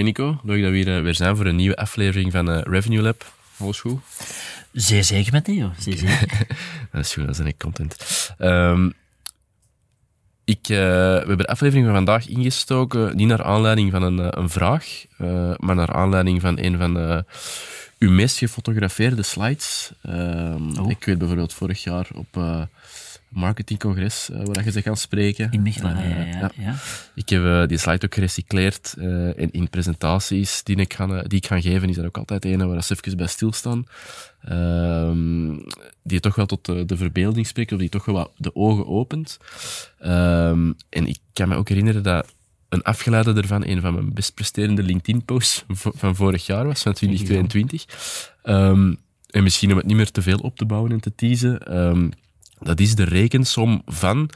Oké Nico, leuk dat we hier eh, weer zijn voor een nieuwe aflevering van uh, Revenue Lab. Alles goed? Zeer zeker met Theo, zeer zeker. dat is goed, dat is ik content. Um, ik, uh, we hebben de aflevering van vandaag ingestoken, niet naar aanleiding van een, een vraag, uh, maar naar aanleiding van een van uw meest gefotografeerde slides. Oh. Ik weet bijvoorbeeld vorig jaar op marketingcongres uh, waar je ze kan spreken. In Mechelen, uh, ja, ja, Ik heb uh, die slide ook gerecycleerd en in presentaties die ik, ga, die ik ga geven, is er ook altijd een waar ze even bij stilstaan. Ehm, die toch wel tot de, de, verbeelding spreekt, of die toch wel wat de ogen opent. Um, en ik kan me ook herinneren dat een afgeleide ervan een van mijn best presterende LinkedIn-posts van vorig jaar was, van 2022. Um, ehm, en misschien om het niet meer te veel op te bouwen en te teasen, dat is de rekensom van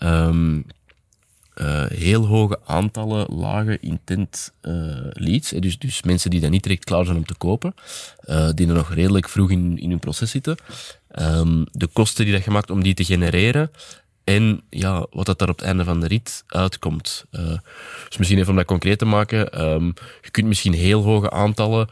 um, uh, heel hoge aantallen lage intent uh, leads. Dus, dus mensen die dan niet direct klaar zijn om te kopen, die er nog redelijk vroeg in, in hun proces zitten. Um, de kosten die dat je maakt om die te genereren. En ja, wat dat daar op het einde van de rit uitkomt. dus misschien even om dat concreet te maken. Um, je kunt misschien heel hoge aantallen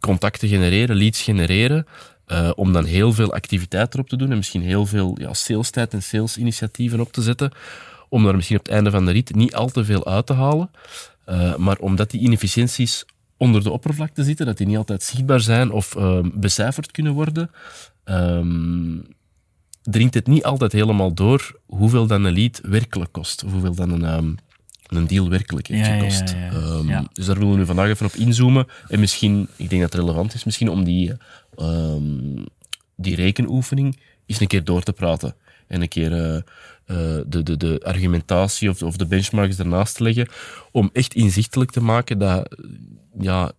contacten genereren, leads genereren. Uh, om dan heel veel activiteit erop te doen en misschien heel veel ja, sales-tijd en sales-initiatieven op te zetten. Om daar misschien op het einde van de rit niet al te veel uit te halen. Uh, maar omdat die inefficiënties onder de oppervlakte zitten, dat die niet altijd zichtbaar zijn of uh, becijferd kunnen worden, um, dringt het niet altijd helemaal door hoeveel dan een lead werkelijk kost. Of hoeveel dan een, um, een deal werkelijk heeft gekost. Ja, ja, um, dus daar willen we nu vandaag even op inzoomen. En misschien, ik denk dat het relevant is, misschien om die um, die rekenoefening eens een keer door te praten. En een keer uh, uh, de, de, de argumentatie of, of de benchmarks ernaast te leggen. Om echt inzichtelijk te maken dat ja,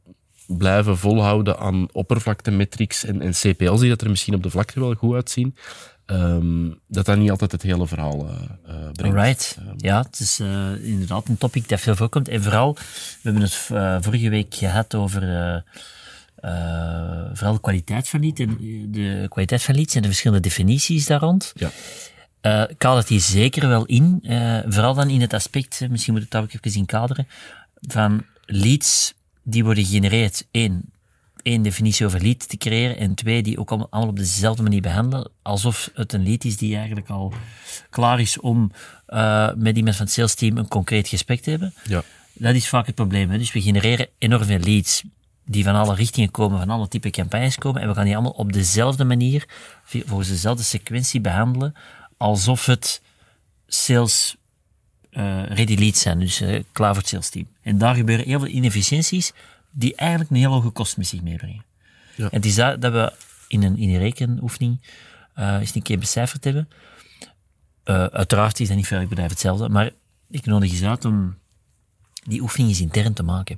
blijven volhouden aan oppervlaktemetrics en, en CPL's die dat er misschien op de vlakte wel goed uitzien. Um, dat dat niet altijd het hele verhaal uh, brengt. Right. Um, ja, het is uh, inderdaad een topic dat veel voorkomt. En vooral, we hebben het vorige week gehad over uh, vooral de kwaliteit van lied en de kwaliteit van lied en de verschillende definities daar rond. Ja. Uh, haal het hier zeker wel in, uh, vooral dan in het aspect, misschien moet ik het daar ook even in kaderen, van leads die worden gegenereerd. Eén, één definitie over lead te creëren en twee, die ook allemaal op dezelfde manier behandelen, alsof het een lead is die eigenlijk al klaar is om uh, met iemand van het sales team een concreet gesprek te hebben. Ja. Dat is vaak het probleem. Hè? Dus we genereren enorm veel leads die van alle richtingen komen, van alle type campagnes komen. En we gaan die allemaal op dezelfde manier, volgens dezelfde sequentie behandelen, alsof het sales uh, ready leads zijn, dus uh, klaar voor het sales team. En daar gebeuren heel veel inefficiënties die eigenlijk een hele hoge kost met zich meebrengen. Ja. En het is dat, dat we in een, in een rekenoefening uh, eens een keer becijferd hebben. uiteraard is dat niet voor elk bedrijf hetzelfde, maar ik nodig je uit om die oefening eens intern te maken.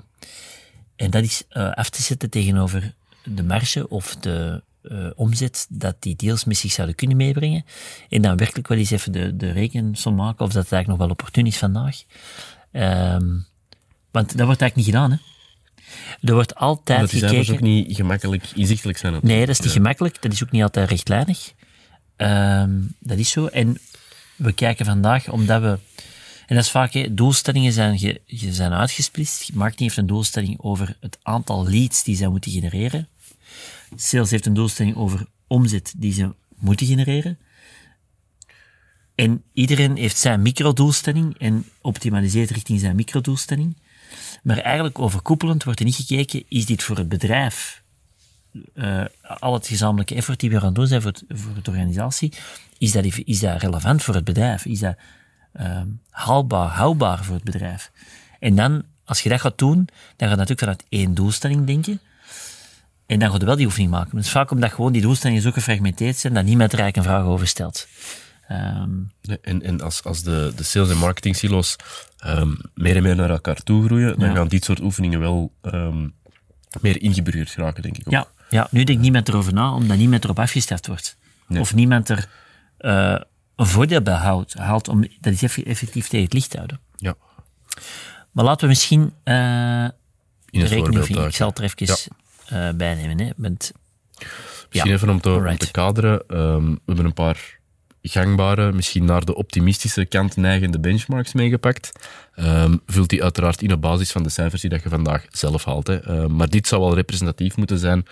En dat is uh, af te zetten tegenover de marge of de uh, omzet dat die deals met zich zouden kunnen meebrengen. En dan werkelijk wel eens even de, de rekensom maken of dat het eigenlijk nog wel opportun is vandaag. Um, want dat wordt eigenlijk niet gedaan, hè. Er wordt altijd dat gekeken... Dat ook niet gemakkelijk inzichtelijk zijn. Nee, dat is niet gemakkelijk. Dat is ook niet altijd rechtlijnig. Um, dat is zo. En we kijken vandaag, omdat we en dat is vaak, doelstellingen zijn, ge, zijn uitgesplitst. Marketing heeft een doelstelling over het aantal leads die zij moeten genereren. Sales heeft een doelstelling over omzet die ze moeten genereren. En iedereen heeft zijn microdoelstelling en optimaliseert richting zijn microdoelstelling. Maar eigenlijk overkoepelend wordt er niet gekeken, is dit voor het bedrijf, uh, al het gezamenlijke effort die we gaan doen zijn voor, het, voor de organisatie, is dat, is dat relevant voor het bedrijf? Is dat um, haalbaar, houdbaar voor het bedrijf. En dan, als je dat gaat doen, dan ga je natuurlijk vanuit één doelstelling denken. En dan ga je wel die oefening maken. Het is vaak omdat gewoon die doelstellingen zo gefragmenteerd zijn dat niemand er eigenlijk een vraag over stelt. Ehm, En, en als, als de, de sales- en marketing silo's ehm, meer en meer naar elkaar toe groeien, dan Ja. gaan dit soort oefeningen wel ehm, meer ingeburgerd geraken, denk ik ook. ja, ja, nu denkt niemand erover na, omdat niemand erop afgestaft wordt. Nee. Of niemand er eh, voordeel bij houdt, haalt om dat is eff- effectief tegen het licht te houden. Ja. Maar laten we misschien eh In het rekening vinden. Ik zal het er even eh, bij nemen. Hè. Misschien Ja, even om te, om te kaderen. ehm, we hebben een paar gangbare, misschien naar de optimistische kant neigende benchmarks meegepakt. Ehm, vult die uiteraard in op basis van de cijfers die dat je vandaag zelf haalt. Hè. Ehm, maar dit zou wel representatief moeten zijn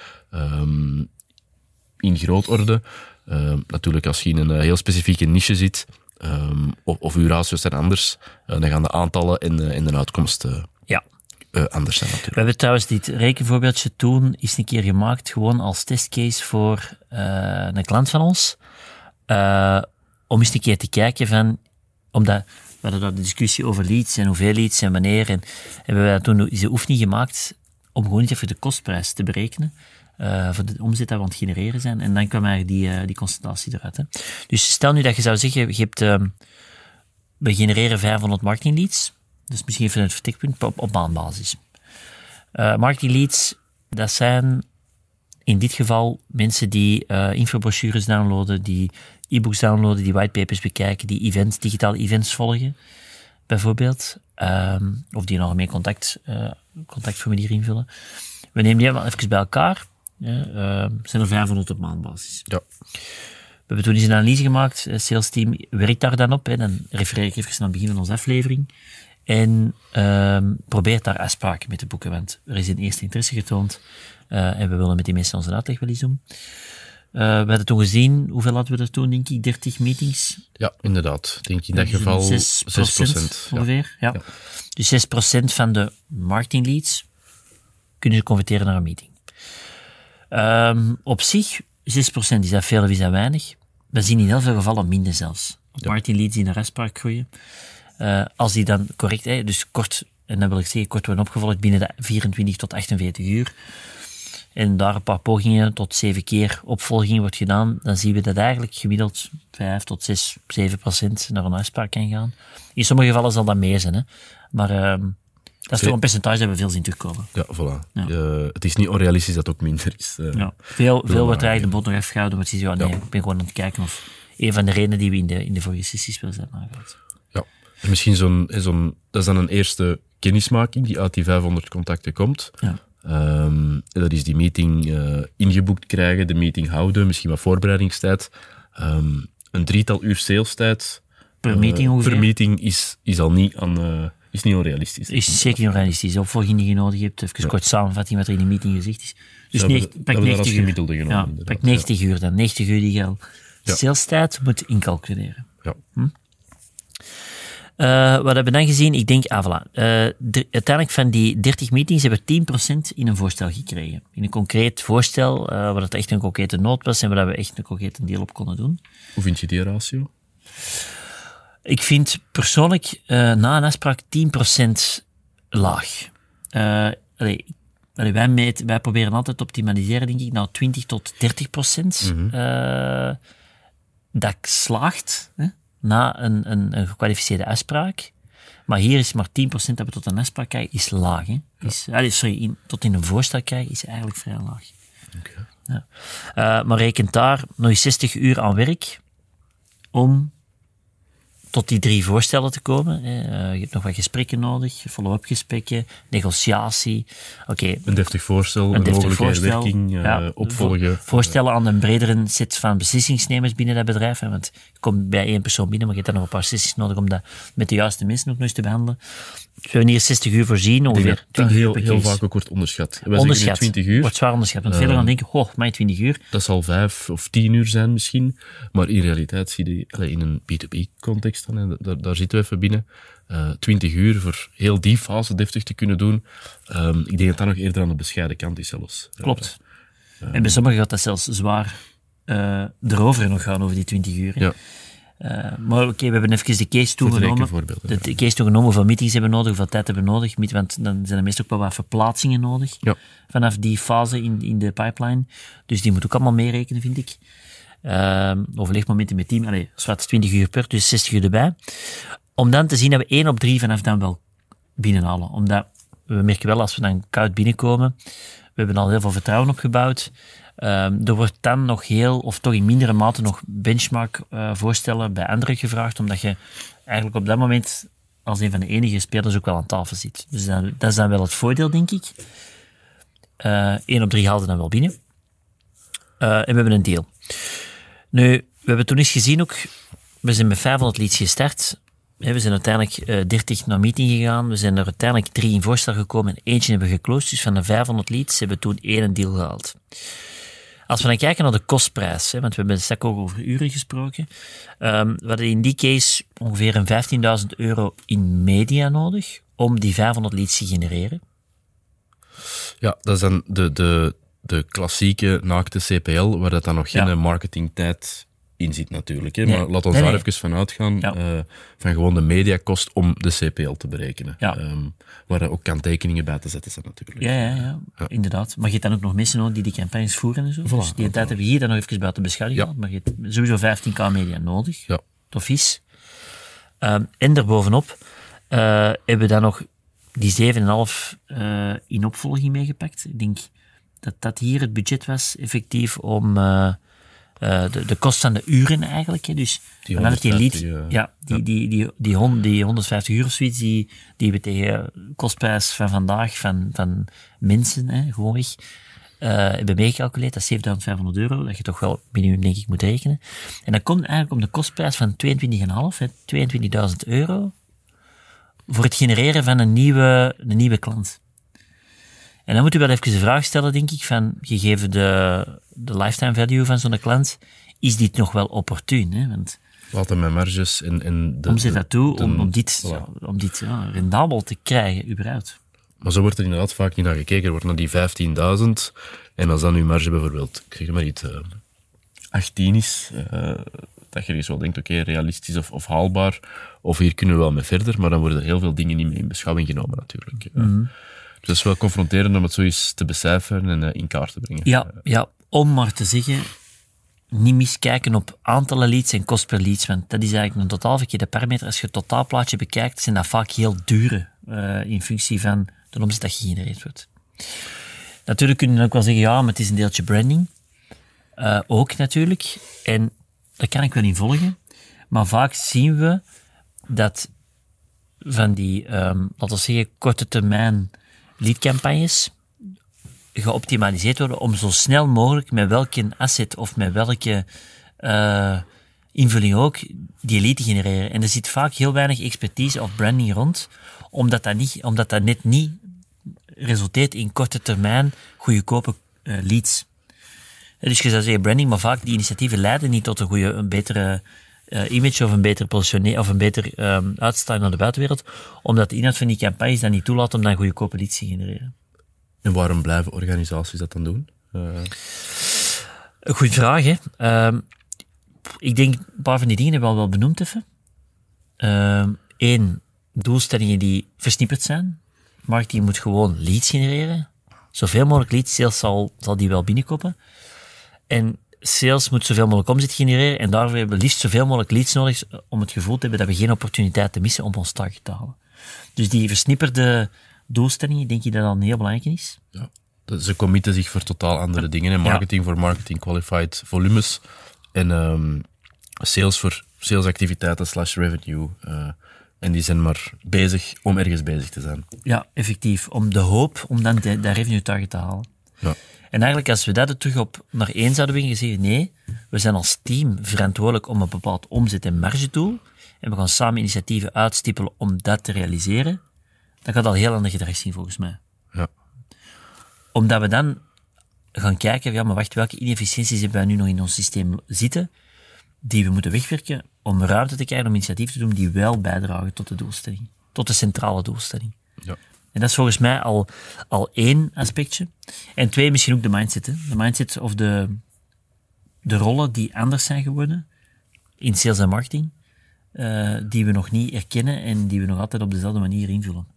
in grootorde. Ehm, natuurlijk, als je in een eh, heel specifieke niche zit, ehm, of, of uw ratio's zijn anders, eh, dan gaan de aantallen en, de- en de uitkomst eh, ja. eh, anders zijn We natuurlijk. hebben trouwens dit rekenvoorbeeldje toen eens een keer gemaakt, gewoon als testcase voor eh, een klant van ons. Eh, om eens een keer te kijken van, omdat we hadden daar de discussie over leads en hoeveel leads en wanneer. En hebben we toen eens een oefening gemaakt om gewoon eens even de kostprijs te berekenen. Eh, voor de omzet dat we aan het genereren zijn. En dan kwam eigenlijk die, eh, die concentratie eruit. Hè. Dus stel nu dat je zou zeggen, je hebt, ehm, we genereren 500 marketing leads. Dus misschien even het vertekpunt op, op maandbasis. Eh marketing leads, dat zijn in dit geval mensen die infobrochures downloaden, die e-books downloaden, die whitepapers bekijken, die events, digitale events volgen, bijvoorbeeld. Ehm, of die een algemeen contact, eh, contactformulier invullen. We nemen die allemaal even bij elkaar. Ja, ehm, zijn er 500 op maandbasis. Ja. We hebben toen eens een analyse gemaakt. Het salesteam werkt daar dan op. Hè. Dan refereer ik even naar het begin van onze aflevering. En ehm probeert daar afspraken mee te boeken. Want er is een eerste interesse getoond. eh, en we willen met die mensen onze uitleg wel eens doen. Eh, we hadden toen gezien, hoeveel hadden we er toen, denk ik? 30 meetings? ja, inderdaad. Ik denk in dat geval 6 6%. ja. ongeveer. Ja. Dus 6% van de marketing leads kunnen ze converteren naar een meeting. Ehm, op zich, 6% is dat veel of is dat weinig? We zien in heel veel gevallen minder zelfs. Op marketing leads die naar afspraak groeien. Eh, als die dan correct, hè, dus kort, en dan wil ik zeggen, kort worden opgevolgd binnen de 24 tot 48 uur. En daar een paar pogingen tot zeven keer opvolging wordt gedaan, dan zien we dat eigenlijk gemiddeld 5 tot 6, 7 procent naar een afspraak kan gaan. In sommige gevallen zal dat meer zijn, hè. maar ehm, dat is toch een percentage dat we veel zien terugkomen. Ja, voilà. Ja. Eh, het is niet onrealistisch dat het ook minder is. eh. Ja. Veel, veel wordt eigenlijk de bot nog afgehouden, maar het is ja, nee, Ja. ik ben gewoon aan het kijken of een van de redenen die we in de, in de vorige sessies wel zijn aangehaald. Ja. En misschien zo'n, eh, zo'n, dat is dan een eerste kennismaking die uit die 500 contacten komt. Ja. Ehm, dat is die meeting eh, ingeboekt krijgen, de meeting houden, misschien wat voorbereidingstijd. Ehm, een drietal uur salestijd Per eh, meeting ongeveer. per meeting is, is al niet, aan, eh, is niet onrealistisch. is zeker niet realistisch. De opvolging die je nodig hebt, even kort samenvatting wat er in die meeting gezegd is. Dus pak hebben we dat 90 als uur. gemiddelde genomen, Ja, pak 90 uur dan. 90 uur die je al salestijd moet incalculeren. Ja. Eh, wat hebben we dan gezien? Ik denk, ah voilà. Eh, de- uiteindelijk van die 30 meetings hebben we 10% in een voorstel gekregen. In een concreet voorstel, eh waar het echt een concrete nood was en waar we echt een concrete deel op konden doen. Hoe vind je die ratio? Ik vind persoonlijk eh, na een afspraak 10% laag. Eh, allee, allee, wij, proberen altijd te optimaliseren, denk ik, nou 20 tot 30 procent. eh, dat slaagt hè, na een, een, een gekwalificeerde afspraak. Maar hier is maar 10 procent dat we tot een afspraak krijgen, is laag. Hè. Is, allee, sorry, in- tot in een voorstel krijgen is eigenlijk vrij laag. Oké. Ja. Maar rekent daar nog eens 60 uur aan werk om tot die drie voorstellen te komen. Eh, je hebt nog wat gesprekken nodig, follow-up gesprekken, negotiatie. Oké, Een deftig voorstel, een, deftig mogelijke voorstel. werking, eh, Ja, opvolgen. voor- voorstellen aan een bredere set van beslissingsnemers binnen dat bedrijf. Hè, want je komt bij één persoon binnen, maar je hebt dan nog een paar sessies nodig om dat met de juiste mensen ook nog eens te behandelen. Hier 60 uur voorzien, ongeveer dat dat 20 uur heel, heel vaak ook wordt onderschat. Wij Onderschat. zeggen nu 20 uur. Wordt zwaar onderschat. Want velen gaan denken, oh, mij 20 uur. Dat zal vijf of tien uur zijn misschien. Maar in realiteit zie je allee, in een B2B-context, dan, hè, daar, daar zitten we even binnen. eh 20 uur voor heel die fase deftig te kunnen doen. Ehm, ik denk dat dat nog eerder aan de bescheiden kant is zelfs. Klopt. En bij sommigen gaat dat zelfs zwaar eh, erover nog gaan, over die 20 uur. hè. Ja. Eh, maar oké, we hebben even de case toegenomen. De, de case toegenomen, hoeveel meetings hebben nodig, hoeveel tijd hebben we nodig. Want dan zijn er meestal ook wel wat verplaatsingen nodig. Ja. Vanaf die fase in, in de pipeline. Dus die moet ook allemaal meerekenen, vind ik. Ehm overlegmomenten met team, allee, zwart 20 uur per, dus 60 uur erbij. Om dan te zien dat we één op drie vanaf dan wel binnenhalen. Omdat we merken wel als we dan koud binnenkomen, we hebben al heel veel vertrouwen opgebouwd. Ehm, er wordt dan nog heel, of toch in mindere mate nog benchmark eh, voorstellen bij anderen gevraagd, omdat je eigenlijk op dat moment als een van de enige spelers ook wel aan tafel zit. Dus dat, dat is dan wel het voordeel, denk ik. Eh 1 op 3 haalde dan wel binnen. Eh, en we hebben een deal. Nu, we hebben toen eens gezien ook, we zijn met 500 leads gestart. We zijn uiteindelijk eh 30 naar meeting gegaan. We zijn er uiteindelijk drie in voorstel gekomen en eentje hebben we geclosed. Dus van de 500 leads hebben we toen één deal gehaald. Als we dan kijken naar de kostprijs, hè, want we hebben straks ook over uren gesproken. ehm, we hadden in die case ongeveer een 15.000 euro in media nodig om die 500 leads te genereren. Ja, dat is dan de, de, de klassieke naakte CPL, waar dat dan nog geen Ja. marketingtijd in zit natuurlijk. Hè. Nee. Maar laat ons Nee, daar nee. even van uitgaan, Ja. eh, van gewoon de mediakost om de CPL te berekenen. Ja. Ehm, waar er ook kanttekeningen bij te zetten zijn natuurlijk. Ja, ja, ja, inderdaad. Maar je hebt dan ook nog mensen nodig die die campagnes voeren en zo. dus die tijd hebben we hier dan nog even buiten beschouwing Ja. gehad. Maar je hebt sowieso 15k media nodig. Ja. Tof is. Ehm, en daarbovenop eh hebben we dan nog die 7,5 eh in opvolging meegepakt. Ik denk dat dat hier het budget was, effectief, om eh, de, de kost van de uren eigenlijk. Hè. Dus Die vanaf die 150, lead, eh, ja, die, die, die, die, die 150 uur of zoiets, die, die we tegen kostprijs van vandaag, van, van mensen, hè, gewoonweg, eh hebben meegecalculeerd. Dat is 7500 euro, dat je toch wel minimum, denk ik, moet rekenen. En dat komt eigenlijk om de kostprijs van 22,5, hè, 22.000 euro, voor het genereren van een nieuwe, een nieuwe klant. En dan moet u wel even de vraag stellen, denk ik, van gegeven de, de lifetime value van zo'n klant, is dit nog wel opportun? Hè? Want Laten mijn marges en, en de, omzet de- dat toe de- om, om dit, voilà. ja, om dit ja, rendabel te krijgen, überhaupt. Maar zo wordt er inderdaad vaak niet naar gekeken. Er wordt naar die 15.000. En als dan uw marge bijvoorbeeld, ik zeg maar iets, eh 18 is, eh, dat je ergens wel denkt, oké, realistisch of, of haalbaar. Of hier kunnen we wel mee verder. Maar dan worden er heel veel dingen niet mee in beschouwing genomen natuurlijk. Dus dat is wel confronterend om het zo eens te becijferen en eh, in kaart te brengen. Ja, ja, om maar te zeggen, niet miskijken op aantallen leads en kost per leads, want dat is eigenlijk een totaal verkeerde parameter. Als je het totaalplaatje bekijkt, zijn dat vaak heel dure eh, in functie van de omzet dat gegenereerd wordt. Natuurlijk kun je dan ook wel zeggen, ja, maar het is een deeltje branding. Eh, ook natuurlijk. En daar kan ik wel in volgen. Maar vaak zien we dat van die, ehm laten we zeggen, korte termijn leadcampagnes geoptimaliseerd worden om zo snel mogelijk met welke asset of met welke eh, invulling ook die lead te genereren. En er zit vaak heel weinig expertise of branding rond, omdat dat, niet, omdat dat net niet resulteert in korte termijn goedkope eh, leads. Dus je zou zeggen branding, maar vaak die initiatieven leiden niet tot een goede, een betere eh, image of een positionering of een beter ehm uitstraling naar de buitenwereld, omdat de inhoud van die campagnes dat niet toelaat om dan goedkope leads te genereren. En waarom blijven organisaties dat dan doen? Eh, Een goede vraag, hè. Ehm, ik denk een paar van die dingen hebben we al wel benoemd even. Eén, doelstellingen die versnipperd zijn. Marketing moet gewoon leads genereren. Zoveel mogelijk leads, sales zal, zal die wel binnenkoppen. En sales moet zoveel mogelijk omzet genereren. En daarvoor hebben we liefst zoveel mogelijk leads nodig om het gevoel te hebben dat we geen opportuniteit te missen om ons target te halen. Dus die versnipperde doelstellingen, denk je dat dat een heel belangrijk is? ja. Dat- Ze committen zich voor totaal andere dingen. En marketing voor marketing qualified volumes. En ehm, sales voor salesactiviteiten slash revenue. eh, en die zijn maar bezig om ergens bezig te zijn. Ja, effectief. Om de hoop om dan de, de revenue target te halen. Ja. En eigenlijk, als we dat er terug op naar één zouden brengen, zeggen nee, we zijn als team verantwoordelijk om een bepaald omzet- en margedoel. En we gaan samen initiatieven uitstippelen om dat te realiseren. Dat gaat al heel ander gedrag zien, volgens mij. Ja. Omdat we dan gaan kijken, ja, maar wacht, welke inefficiënties hebben wij nu nog in ons systeem zitten, die we moeten wegwerken om ruimte te krijgen om initiatieven te doen die wel bijdragen tot de doelstelling. Tot de centrale doelstelling. En dat is volgens mij al, al één aspectje. En twee, misschien ook de mindset. Hè. De mindset of de, de rollen die anders zijn geworden in sales en marketing, eh, die we nog niet erkennen en die we nog altijd op dezelfde manier invullen.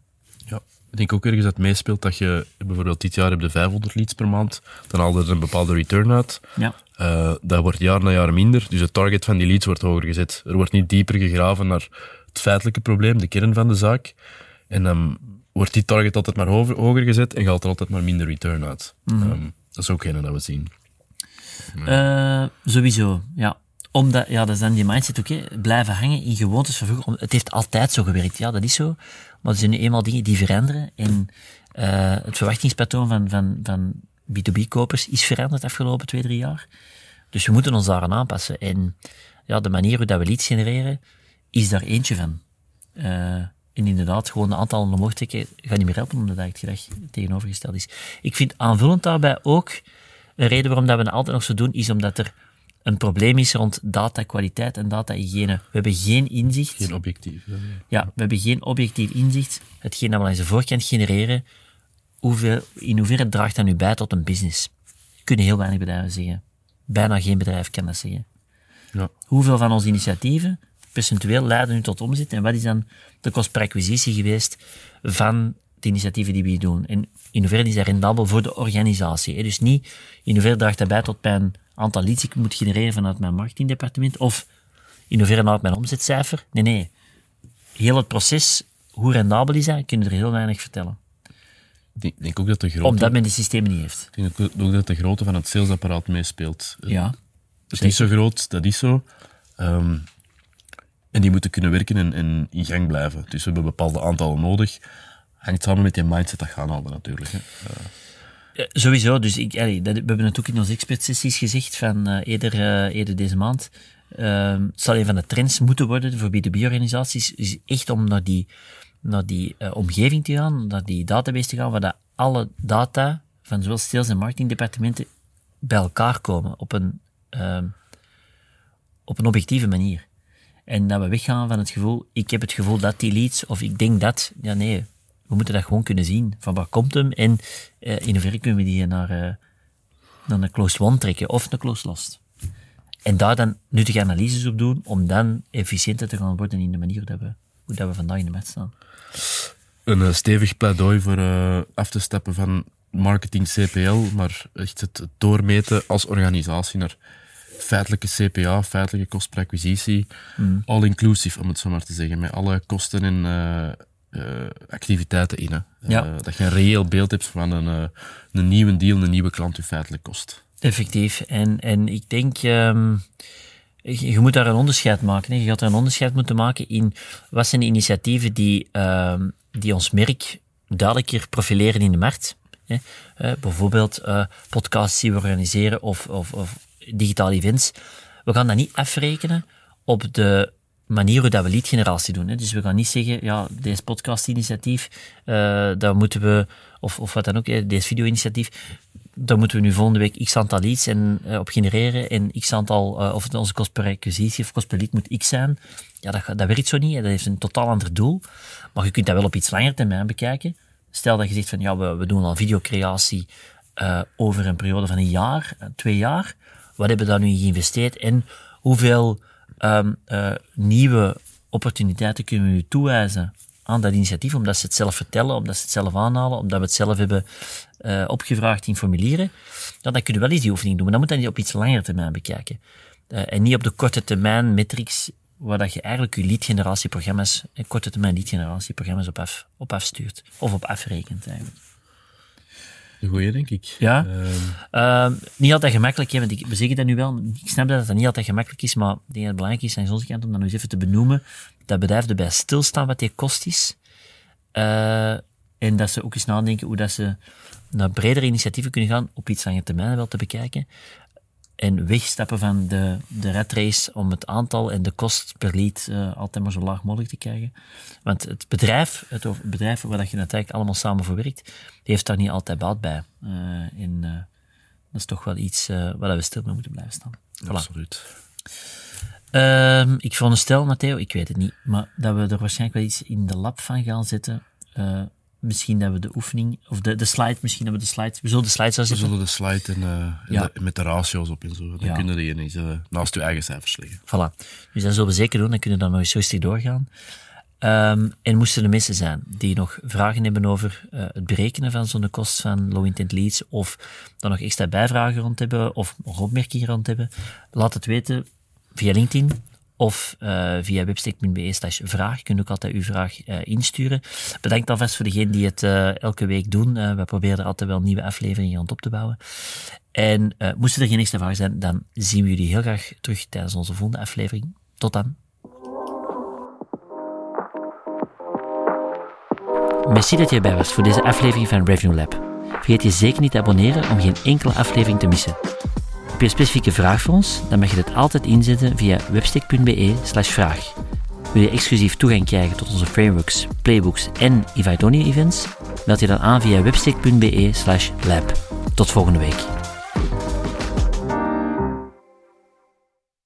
Ja, ik denk ook ergens dat meespeelt dat je bijvoorbeeld dit jaar heb je 500 leads per maand, dan haal je er een bepaalde return uit. Ja. Eh, dat wordt jaar na jaar minder, dus het target van die leads wordt hoger gezet. Er wordt niet dieper gegraven naar het feitelijke probleem, de kern van de zaak. En dan wordt die target altijd maar hoger, hoger gezet en gaat er altijd maar minder return uit. Ehm, dat is ook een dat we zien. Eh, sowieso, ja. Omdat, ja, dat is dan die mindset ook, hè. blijven hangen in gewoontes van vroeger. Het heeft altijd zo gewerkt, ja, dat is zo. Maar er zijn nu eenmaal dingen die veranderen. En eh, het verwachtingspatroon van, van, van B2B-kopers is veranderd de afgelopen twee, drie jaar. Dus we moeten ons daaraan aanpassen. En ja, de manier hoe dat we leads genereren, is daar eentje van. Eh, en inderdaad, gewoon de aantallen omhoog trekken gaat niet meer helpen, omdat dat het gedrag tegenovergesteld is. Ik vind aanvullend daarbij ook, een reden waarom dat we dat altijd nog zo doen, is omdat er een probleem is rond datakwaliteit en data-hygiëne. We hebben geen inzicht. Geen objectief. hè. Ja, we hebben geen objectief inzicht. Hetgeen dat we aan de voorkant genereren, hoeveel, in hoeverre draagt dat nu bij tot een business? Kunnen heel weinig bedrijven zeggen. Bijna geen bedrijf kan dat zeggen. Ja. Hoeveel van onze initiatieven percentueel leiden nu tot omzet en wat is dan de kost per acquisitie geweest van de initiatieven die we doen? En in hoeverre is dat rendabel voor de organisatie? hè? Dus niet in hoeverre draagt dat bij tot mijn aantal leads ik moet genereren vanuit mijn marketingdepartement of in hoeverre nou mijn omzetcijfer? Nee, nee. Heel het proces, hoe rendabel is dat, kunnen er heel weinig vertellen. Ik denk, ook dat de grootte, Omdat men die systemen niet heeft. ik denk ook- ook dat de grootte van het salesapparaat meespeelt. Ja. Het is niet zo groot, dat is zo. Ehm, en die moeten kunnen werken en, in gang blijven. Dus we hebben bepaalde aantallen nodig. Hangt samen met die mindset dat gaan halen natuurlijk. Sowieso, dus ik, dat, we hebben het ook in onze expertsessies gezegd van eh, eerder, eh, eerder deze maand. Ehm, het zal een van de trends moeten worden voor B2B-organisaties, is echt om naar die, naar die eh, omgeving te gaan, naar die database te gaan, waar dat alle data van zowel sales- en marketingdepartementen bij elkaar komen op een, ehm, op een objectieve manier. En dat we weggaan van het gevoel, ik heb het gevoel dat die leads, of ik denk dat, ja nee, we moeten dat gewoon kunnen zien. Van waar komt hem en eh, in hoeverre kunnen we die naar, eh, naar een closed one trekken of een closed lost. En daar dan nuttige analyses op doen, om dan efficiënter te gaan worden in de manier dat we, hoe dat we vandaag in de markt staan. Een eh, stevig pleidooi voor af te stappen van marketing CPL, maar echt het doormeten als organisatie naar feitelijke CPA, feitelijke kost per acquisitie, all-inclusive om het zo maar te zeggen, met alle kosten en eh, eh, activiteiten in. Hè. Ja. Eh, dat je een reëel beeld hebt van een, een nieuwe deal, een nieuwe klant, je feitelijk kost. Effectief. En, en ik denk, ehm, je, moet daar een onderscheid maken. Hè. Je gaat daar een onderscheid moeten maken in wat zijn de initiatieven die, ehm, die ons merk duidelijker profileren in de markt. Hè. Bijvoorbeeld podcasts die we organiseren of, of, of digitale events. We gaan dat niet afrekenen op de manier hoe dat we leadgeneratie doen. Hè. Dus we gaan niet zeggen, ja, deze podcast-initiatief, eh daar moeten we, of, of wat dan ook, deze video-initiatief, daar moeten we nu volgende week x aantal leads en, eh, op genereren en x aantal, eh, of onze kost per acquisitie of kost per lead moet x zijn. Ja, dat, dat werkt zo niet. Hè. Dat heeft een totaal ander doel. Maar je kunt dat wel op iets langer termijn bekijken. Stel dat je zegt van, ja, we, we doen al videocreatie over een periode van een jaar, twee jaar. Wat hebben we daar nu in geïnvesteerd en hoeveel ehm, eh, nieuwe opportuniteiten kunnen we nu toewijzen aan dat initiatief, omdat ze het zelf vertellen, omdat ze het zelf aanhalen, omdat we het zelf hebben eh, opgevraagd in formulieren, dan, kunnen we wel eens die oefening doen. Maar dan moet je dat op iets langer termijn bekijken. Eh, en niet op de korte termijn metrics, waar dat je eigenlijk je leadgeneratieprogramma's, korte termijn leadgeneratieprogramma's op, af, op afstuurt. Of op afrekent eigenlijk. Een goeie, denk ik. Ja. Ehm, Ehm, niet altijd gemakkelijk, hè, want ik, we zeggen dat nu wel. Ik snap dat het niet altijd gemakkelijk is, maar ik denk dat het belangrijk is aan onze kant om dat nu eens even te benoemen. Dat bedrijven erbij stilstaan wat die kost is. Eh, en dat ze ook eens nadenken hoe dat ze naar bredere initiatieven kunnen gaan, op iets lange termijn wel te bekijken. En wegstappen van de, de red race om het aantal en de kost per lead eh, altijd maar zo laag mogelijk te krijgen. Want het bedrijf, het bedrijf waar dat je natuurlijk allemaal samen voor werkt, die heeft daar niet altijd baat bij. Eh, en eh, dat is toch wel iets waar we stil mee moeten blijven staan. Voilà. Absoluut. Ehm, ik veronderstel, Matteo, ik weet het niet, maar dat we er waarschijnlijk wel iets in de lab van gaan zetten. Eh, misschien dat we de oefening, of de, de slide, misschien dat we de slide, we zullen de slide zo We zullen de slide en, eh, en Ja. de- met de ratio's op en zo. Dan Ja. kunnen die eens eh, naast je eigen cijfers leggen. Voilà. Dus dat zullen we zeker doen, dan kunnen we dan nog eens rustig doorgaan. Ehm, en moesten er mensen zijn die nog vragen hebben over uh, het berekenen van zo'n kost van low intent leads, of dan nog extra bijvragen rond hebben, of nog opmerkingen rond hebben, laat het weten via LinkedIn of uh, via webstack.be slash vraag. Je kunt ook altijd uw vraag uh, insturen. Bedankt alvast voor degenen die het uh, elke week doen. we proberen er altijd wel nieuwe afleveringen rond op te bouwen. En moesten er geen extra vragen zijn, dan zien we jullie heel graag terug tijdens onze volgende aflevering. Tot dan. Merci dat je erbij was voor deze aflevering van Revenue Lab. Vergeet je zeker niet te abonneren om geen enkele aflevering te missen. Heb je een specifieke vraag voor ons? Dan mag je dit altijd inzetten via webstick.be slash vraag. Wil je exclusief toegang krijgen tot onze frameworks, playbooks en Ivaidoni events? Meld je dan aan via webstick.be slash lab. Tot volgende week.